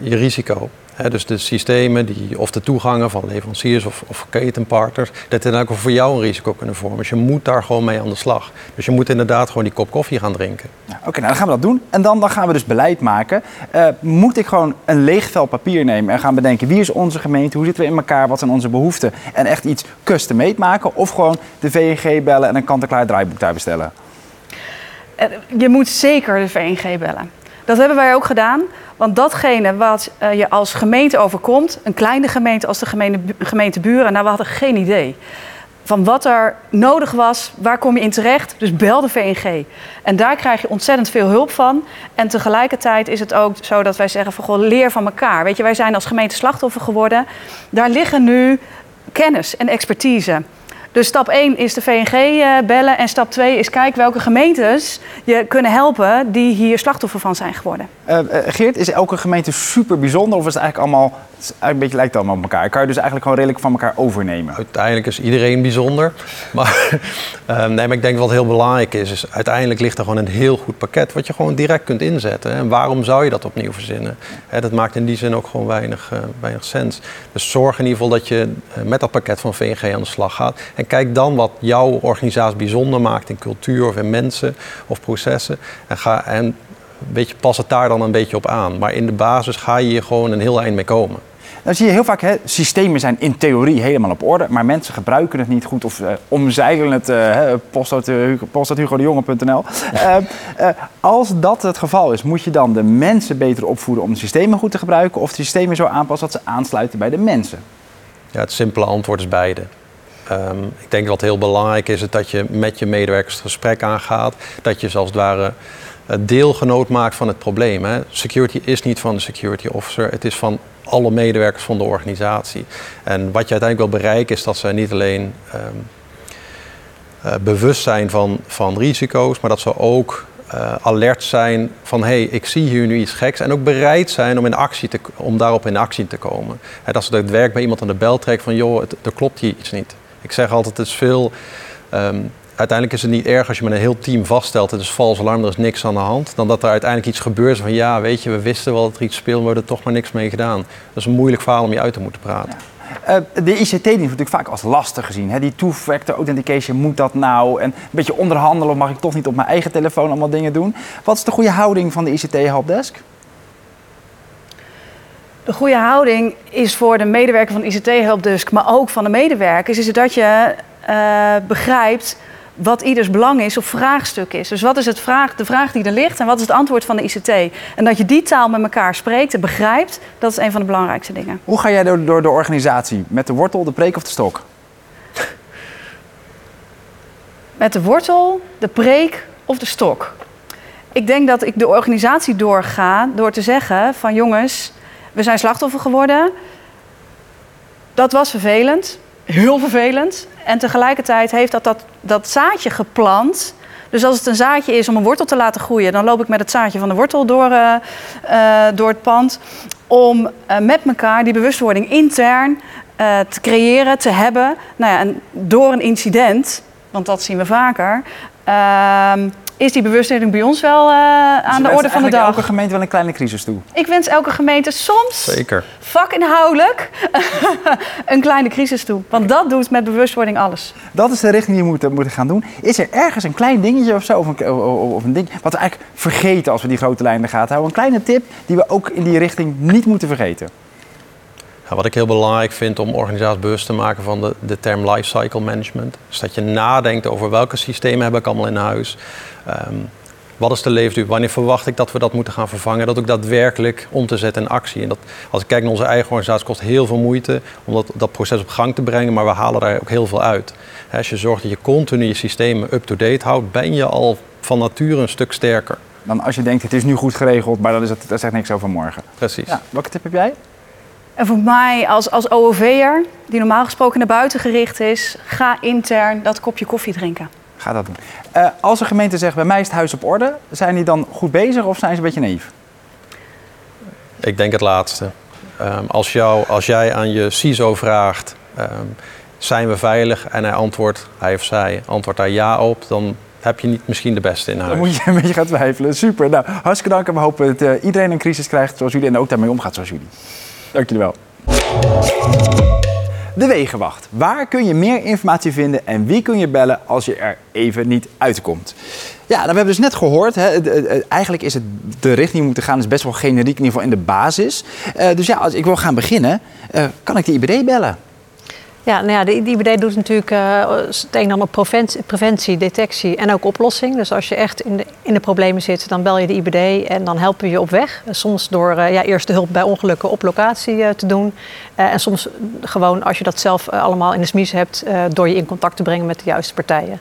je risico. Hè, dus de systemen die, of de toegangen van leveranciers of, of ketenpartners, dat die dan ook voor jou een risico kunnen vormen. Dus je moet daar gewoon mee aan de slag. Dus je moet inderdaad gewoon die kop koffie gaan drinken. Ja, Oké, nou dan gaan we dat doen. En dan, dan gaan we dus beleid maken. Eh, moet ik gewoon een leeg vel papier nemen en gaan bedenken wie is onze gemeente, hoe zitten we in elkaar, wat zijn onze behoeften en echt iets custom-made maken? Of gewoon de VNG bellen en een kant-en-klaar draaiboek daar bestellen? Eh, Je moet zeker de VNG bellen. Dat hebben wij ook gedaan. Want datgene wat eh, je als gemeente overkomt, een kleine gemeente als de gemeente, gemeente Buren, nou, we hadden geen idee van wat er nodig was, waar kom je in terecht. Dus bel de VNG. En daar krijg je ontzettend veel hulp van. En tegelijkertijd is het ook zo dat wij zeggen van goh, leer van elkaar. Weet je, wij zijn als gemeente slachtoffer geworden. Daar liggen nu kennis en expertise. Dus stap 1 is de VNG eh, bellen. En stap 2 is kijken welke gemeentes je kunnen helpen die hier slachtoffer van zijn geworden. Eh, eh, Geert, is elke gemeente super bijzonder of is het eigenlijk allemaal, een beetje lijkt allemaal op elkaar? Kan je dus eigenlijk gewoon redelijk van elkaar overnemen? Uiteindelijk is iedereen bijzonder. Maar, ehm, nee, maar ik denk wat heel belangrijk is, is uiteindelijk ligt er gewoon een heel goed pakket wat je gewoon direct kunt inzetten. En waarom zou je dat opnieuw verzinnen? Hè, dat maakt in die zin ook gewoon weinig, eh, weinig sens. Dus zorg in ieder geval dat je eh, met dat pakket van VNG aan de slag gaat. En kijk dan wat jouw organisatie bijzonder maakt in cultuur of in mensen of processen. En, ga, en beetje, pas het daar dan een beetje op aan. Maar in de basis ga je hier gewoon een heel eind mee komen. Dan zie je heel vaak, hè, systemen zijn in theorie helemaal op orde, maar mensen gebruiken het niet goed of eh, omzeilen het, uit, eh, Hugo- post uit hugodejongere.nl. Eh, als dat het geval is, moet je dan de mensen beter opvoeden om de systemen goed te gebruiken of de systemen zo aanpassen dat ze aansluiten bij de mensen? Ja, het simpele antwoord is beide. Ehm, ik denk wat heel belangrijk is, dat je met je medewerkers het gesprek aangaat. Dat je zoals het ware deelgenoot maakt van het probleem. Hè. Security is niet van de security officer, het is van alle medewerkers van de organisatie. En wat je uiteindelijk wil bereiken is dat ze niet alleen ehm, eh, bewust zijn van, van risico's, maar dat ze ook eh, alert zijn van hé, hey, ik zie hier nu iets geks. En ook bereid zijn om, in actie te, om daarop in actie te komen. Hè, dat ze het werk bij iemand aan de bel trekken van joh, het, er klopt hier iets niet. Ik zeg altijd, het is veel ehm, uiteindelijk is het niet erg als je met een heel team vaststelt... het is vals alarm, er is niks aan de hand... dan dat er uiteindelijk iets gebeurt van... ja, weet je, we wisten wel dat er iets speelde... maar we hebben er toch maar niks mee gedaan. Dat is een moeilijk verhaal om je uit te moeten praten. Uh, de ICT wordt natuurlijk vaak als lastig gezien. Hè? Die two-factor authentication, moet dat nou? En een beetje onderhandelen, mag ik toch niet op mijn eigen telefoon allemaal dingen doen? Wat is de goede houding van de ICT Helpdesk? De goede houding is voor de medewerker van ICT Helpdesk, maar ook van de medewerkers, is dat je uh, begrijpt wat ieders belang is of vraagstuk is. Dus wat is het vraag, de vraag die er ligt en wat is het antwoord van de ICT? En dat je die taal met elkaar spreekt en begrijpt, dat is een van de belangrijkste dingen. Hoe ga jij door, door de organisatie? Met de wortel, de preek of de stok? Met de wortel, de preek of de stok? Ik denk dat ik de organisatie doorga door te zeggen van jongens, we zijn slachtoffer geworden. Dat was vervelend, heel vervelend. En tegelijkertijd heeft dat, dat dat zaadje geplant. Dus als het een zaadje is om een wortel te laten groeien, dan loop ik met het zaadje van de wortel door, uh, uh, door het pand. Om uh, met elkaar die bewustwording intern te creëren, te hebben. Nou ja, en door een incident, want dat zien we vaker, ehm, is die bewustwording bij ons wel uh, aan de orde van de dag. elke gemeente wel een kleine crisis toe? Ik wens elke gemeente soms, Zeker. vakinhoudelijk, een kleine crisis toe. Want dat doet met bewustwording alles. Dat is de richting die we moeten, moeten gaan doen. Is er ergens een klein dingetje of zo, of een, of een ding, wat we eigenlijk vergeten als we die grote lijnen gaan houden? Een kleine tip die we ook in die richting niet moeten vergeten? Ja, wat ik heel belangrijk vind om organisaties bewust te maken van de, de term lifecycle management. Dus dat je nadenkt over welke systemen heb ik allemaal in huis. Um, wat is de levensduur? Wanneer verwacht ik dat we dat moeten gaan vervangen? Dat ook daadwerkelijk om te zetten in actie. En dat, als ik kijk naar onze eigen organisatie, kost heel veel moeite om dat, dat proces op gang te brengen, maar we halen daar ook heel veel uit. Als je zorgt dat je continu je systemen up-to-date houdt, ben je al van nature een stuk sterker. Dan als je denkt, het is nu goed geregeld, maar dan is het, dat zegt niks over morgen. Precies. Ja, welke tip heb jij? En voor mij als, als OOV'er, die normaal gesproken naar buiten gericht is, ga intern dat kopje koffie drinken. Ga dat doen. Uh, als een gemeente zegt, bij mij is het huis op orde, zijn die dan goed bezig of zijn ze een beetje naïef? Ik denk het laatste. Um, als, jou, als jij aan je CISO vraagt, um, zijn we veilig? En hij antwoordt, hij of zij antwoordt daar ja op, dan heb je niet misschien de beste in huis. Dan moet je een beetje gaan twijfelen. Super. Nou, hartstikke dank en we hopen dat uh, iedereen een crisis krijgt zoals jullie en ook daarmee omgaat zoals jullie. Dank jullie wel. De Wegenwacht. Waar kun je meer informatie vinden en wie kun je bellen als je er even niet uitkomt? Ja, nou, we hebben dus net gehoord, hè, eigenlijk is het de richting die moeten gaan, is best wel generiek, in ieder geval in de basis. Uh, dus ja, als ik wil gaan beginnen, uh, kan ik de IBD bellen? Ja, nou ja, de IBD doet natuurlijk uh, het een en ander preventie, preventie, detectie en ook oplossing. Dus als je echt in de, in de problemen zit, dan bel je de IBD en dan helpen we je op weg. Soms door uh, ja, eerst de hulp bij ongelukken op locatie uh, te doen. en soms gewoon als je dat zelf allemaal in de smies hebt, door je in contact te brengen met de juiste partijen.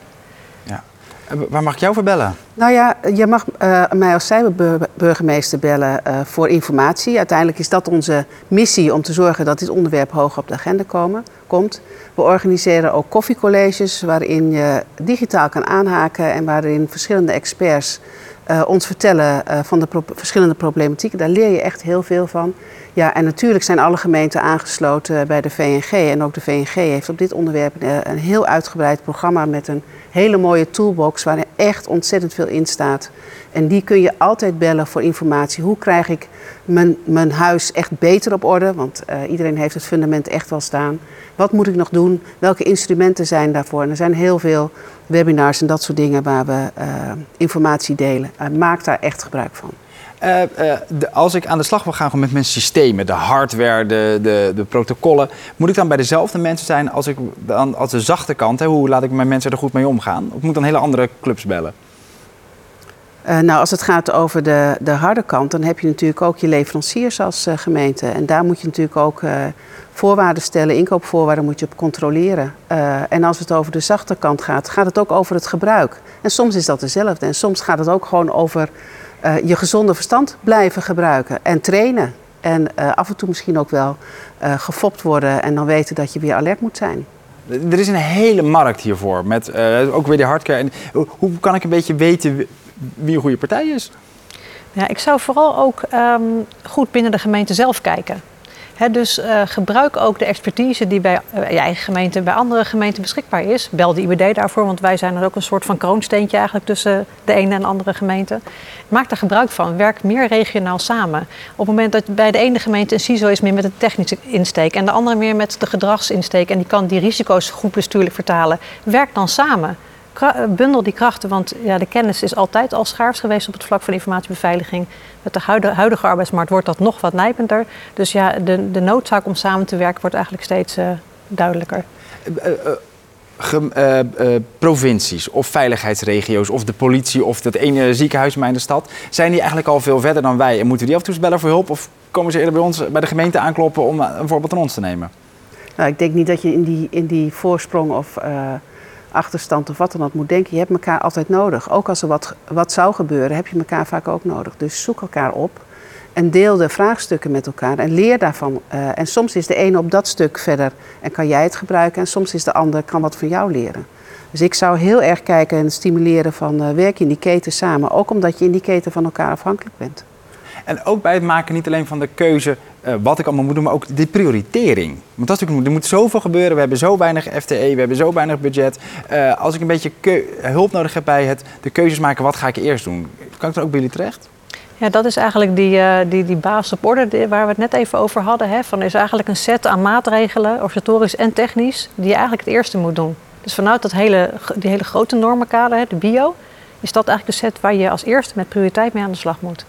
Waar mag ik jou voor bellen? Nou ja, je mag uh, mij als cyberburgemeester bellen uh, voor informatie. Uiteindelijk is dat onze missie om te zorgen dat dit onderwerp hoog op de agenda komt. We organiseren ook koffiecolleges waarin je digitaal kan aanhaken en waarin verschillende experts uh, ons vertellen van de verschillende problematieken. Daar leer je echt heel veel van. Ja, en natuurlijk zijn alle gemeenten aangesloten bij de VNG. En ook de VNG heeft op dit onderwerp een heel uitgebreid programma met een hele mooie toolbox waar er echt ontzettend veel in staat. En die kun je altijd bellen voor informatie. Hoe krijg ik mijn, mijn huis echt beter op orde? Want uh, iedereen heeft het fundament echt wel staan. Wat moet ik nog doen? Welke instrumenten zijn daarvoor? En er zijn heel veel webinars en dat soort dingen waar we uh, informatie delen. Uh, maak daar echt gebruik van. De, als ik aan de slag wil gaan met mijn systemen, de hardware, de, de, de, protocollen, moet ik dan bij dezelfde mensen zijn als, ik, dan, als de zachte kant? Hè? Hoe laat ik mijn mensen er goed mee omgaan? Of moet ik dan hele andere clubs bellen? Uh, nou, als het gaat over de, de harde kant, dan heb je natuurlijk ook je leveranciers als gemeente. En daar moet je natuurlijk ook voorwaarden stellen, inkoopvoorwaarden moet je op controleren. en als het over de zachte kant gaat, gaat het ook over het gebruik. En soms is dat dezelfde. En soms gaat het ook gewoon over je gezonde verstand blijven gebruiken en trainen. En af en toe misschien ook wel gefopt worden en dan weten dat je weer alert moet zijn. Er is een hele markt hiervoor, met ook weer de hardware. En hoe kan ik een beetje weten wie een goede partij is? Ja, ik zou vooral ook um, goed binnen de gemeente zelf kijken. Dus uh, gebruik ook de expertise die bij uh, je eigen gemeente en bij andere gemeenten beschikbaar is. Bel de IBD daarvoor, want wij zijn er ook een soort van kroonsteentje eigenlijk tussen de ene en de andere gemeente. Maak daar gebruik van. Werk meer regionaal samen. Op het moment dat bij de ene gemeente een CISO is meer met een technische insteek en de andere meer met de gedragsinsteek en die kan die risico's goed bestuurlijk vertalen, werk dan samen bundel die krachten, want ja, de kennis is altijd al schaars geweest op het vlak van informatiebeveiliging. Met de huidige, huidige arbeidsmarkt wordt dat nog wat nijpender. Dus ja, de, de noodzaak om samen te werken wordt eigenlijk steeds uh, duidelijker. Uh, uh, provincies of veiligheidsregio's of de politie of het ene ziekenhuis in mijn stad, zijn die eigenlijk al veel verder dan wij? En moeten die af en toe bellen voor hulp of komen ze eerder bij ons bij de gemeente aankloppen om een voorbeeld aan ons te nemen? Nou, ik denk niet dat je in die, in die voorsprong of achterstand of wat dan ook moet denken. Je hebt elkaar altijd nodig. Ook als er wat, wat zou gebeuren, heb je elkaar vaak ook nodig. Dus zoek elkaar op en deel de vraagstukken met elkaar en leer daarvan. Uh, en soms is de ene op dat stuk verder en kan jij het gebruiken. En soms is de ander kan wat van jou leren. Dus ik zou heel erg kijken en stimuleren van uh, werk in die keten samen. Ook omdat je in die keten van elkaar afhankelijk bent. En ook bij het maken niet alleen van de keuze wat ik allemaal moet doen, maar ook de prioritering. Want dat is er moet zoveel gebeuren. We hebben zo weinig FTE, we hebben zo weinig budget. Uh, als ik een beetje hulp nodig heb bij het de keuzes maken, wat ga ik eerst doen? Kan ik dan ook bij jullie terecht? Ja, dat is eigenlijk die, uh, die, die basis op orde waar we het net even over hadden. Hè, van is eigenlijk een set aan maatregelen, organisatorisch en technisch, die je eigenlijk het eerste moet doen. Dus vanuit dat hele, die hele grote normenkader, de bio, is dat eigenlijk de set waar je als eerste met prioriteit mee aan de slag moet.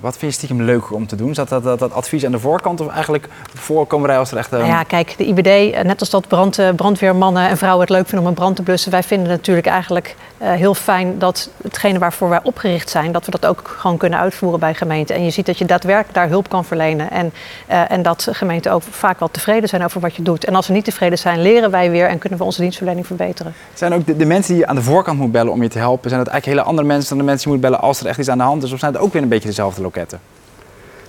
Wat vind je stiekem leuker om te doen? Zat dat, dat, dat, advies aan de voorkant of eigenlijk voorkomerij als er echt... Nou ja, kijk, de IBD, eh, net als dat brand, eh, brandweermannen en vrouwen het leuk vinden om een brand te blussen... wij vinden natuurlijk eigenlijk uh, heel fijn dat hetgene waarvoor wij opgericht zijn... dat we dat ook gewoon kunnen uitvoeren bij gemeenten. En je ziet dat je daadwerkelijk daar hulp kan verlenen. En, uh, en dat gemeenten ook vaak wel tevreden zijn over wat je doet. En als ze niet tevreden zijn, leren wij weer en kunnen we onze dienstverlening verbeteren. Zijn ook de, de mensen die je aan de voorkant moet bellen om je te helpen... zijn dat eigenlijk hele andere mensen dan de mensen die je moet bellen als er echt iets aan de hand is? Of zijn het ook weer een beetje dezelfde loketten?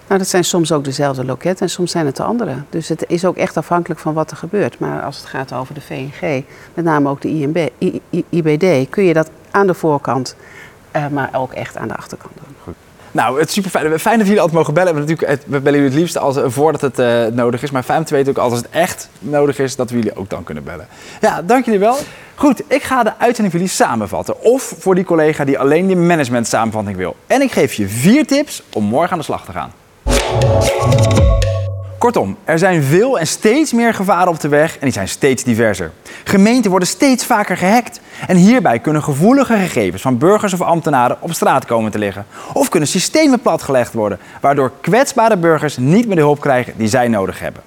Nou, dat zijn soms ook dezelfde loketten en soms zijn het de andere. Dus het is ook echt afhankelijk van wat er gebeurt. Maar als het gaat over de VNG, met name ook de IMB, IBD, kun je dat aan de voorkant, uh, maar ook echt aan de achterkant doen. Goed. Nou, het is super fijn. Fijn dat jullie altijd mogen bellen. We, natuurlijk, we bellen jullie het liefst als, voordat het uh, nodig is. Maar fijn te weten ook als het echt nodig is, dat we jullie ook dan kunnen bellen. Ja, dank jullie wel. Goed, ik ga de uitzending voor jullie samenvatten. Of voor die collega die alleen die management samenvatting wil. En ik geef je vier tips om morgen aan de slag te gaan. Kortom, er zijn veel en steeds meer gevaren op de weg en die zijn steeds diverser. Gemeenten worden steeds vaker gehackt en hierbij kunnen gevoelige gegevens van burgers of ambtenaren op straat komen te liggen. Of kunnen systemen platgelegd worden, waardoor kwetsbare burgers niet meer de hulp krijgen die zij nodig hebben.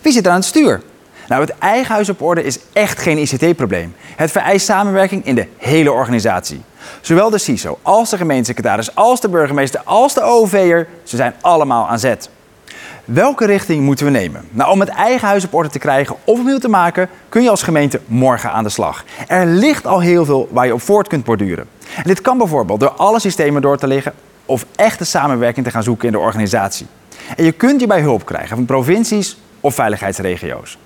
Wie zit er aan het stuur? Nou, het eigen huis op orde is echt geen ICT-probleem. Het vereist samenwerking in de hele organisatie. Zowel de CISO als de gemeentesecretaris, als de burgemeester, als de OV'er, ze zijn allemaal aan zet. Welke richting moeten we nemen? Nou, om het eigen huis op orde te krijgen of opnieuw te maken, kun je als gemeente morgen aan de slag. Er ligt al heel veel waar je op voort kunt borduren. En dit kan bijvoorbeeld door alle systemen door te liggen of echte samenwerking te gaan zoeken in de organisatie. En je kunt hierbij hulp krijgen van provincies of veiligheidsregio's.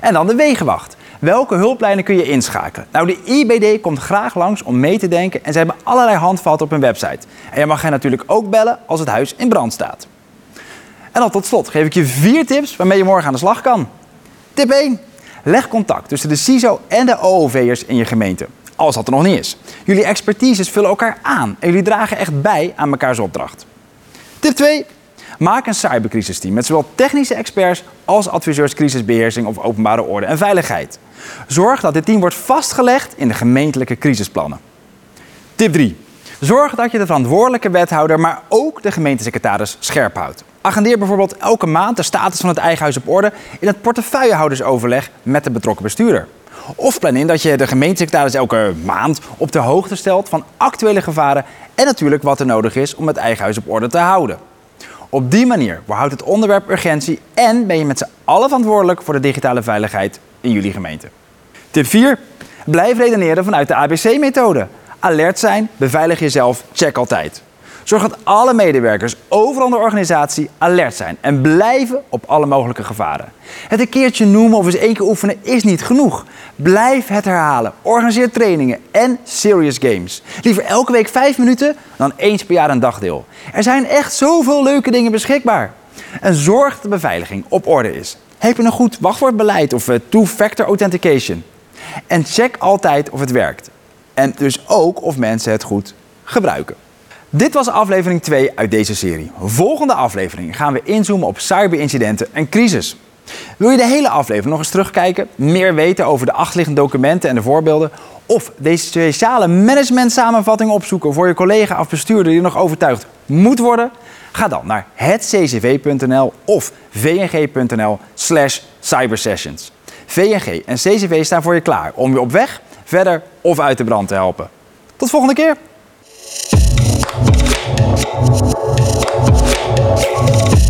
En dan de wegenwacht. Welke hulplijnen kun je inschakelen? Nou, de IBD komt graag langs om mee te denken en ze hebben allerlei handvatten op hun website. En je mag hen natuurlijk ook bellen als het huis in brand staat. En dan tot slot geef ik je vier tips waarmee je morgen aan de slag kan. Tip 1. Leg contact tussen de CISO en de OOV'ers in je gemeente. Als dat er nog niet is. Jullie expertises vullen elkaar aan en jullie dragen echt bij aan mekaars opdracht. Tip 2. Maak een cybercrisisteam met zowel technische experts als adviseurs crisisbeheersing of openbare orde en veiligheid. Zorg dat dit team wordt vastgelegd in de gemeentelijke crisisplannen. Tip 3. Zorg dat je de verantwoordelijke wethouder, maar ook de gemeentesecretaris scherp houdt. Agendeer bijvoorbeeld elke maand de status van het eigen huis op orde in het portefeuillehoudersoverleg met de betrokken bestuurder. Of plan in dat je de gemeentesecretaris elke maand op de hoogte stelt van actuele gevaren en natuurlijk wat er nodig is om het eigen huis op orde te houden. Op die manier houdt het onderwerp urgentie en ben je met z'n allen verantwoordelijk voor de digitale veiligheid in jullie gemeente. Tip 4. Blijf redeneren vanuit de ABC-methode. Alert zijn, beveilig jezelf, check altijd. Zorg dat alle medewerkers overal in de organisatie alert zijn en blijven op alle mogelijke gevaren. Het een keertje noemen of eens één keer oefenen is niet genoeg. Blijf het herhalen. Organiseer trainingen en serious games. Liever elke week vijf minuten dan eens per jaar een dagdeel. Er zijn echt zoveel leuke dingen beschikbaar. En zorg dat de beveiliging op orde is. Heb je een goed wachtwoordbeleid of eh, two-factor authentication? En check altijd of het werkt. En dus ook of mensen het goed gebruiken. Dit was aflevering 2 uit deze serie. Volgende aflevering gaan we inzoomen op cyberincidenten en crisis. Wil je de hele aflevering nog eens terugkijken, meer weten over de achterliggende documenten en de voorbeelden, of deze speciale management samenvatting opzoeken voor je collega of bestuurder die nog overtuigd moet worden? Ga dan naar hetccv.nl of vng.nl slash cybersessions. VNG en CCV staan voor je klaar om je op weg, verder of uit de brand te helpen. Tot volgende keer! Thank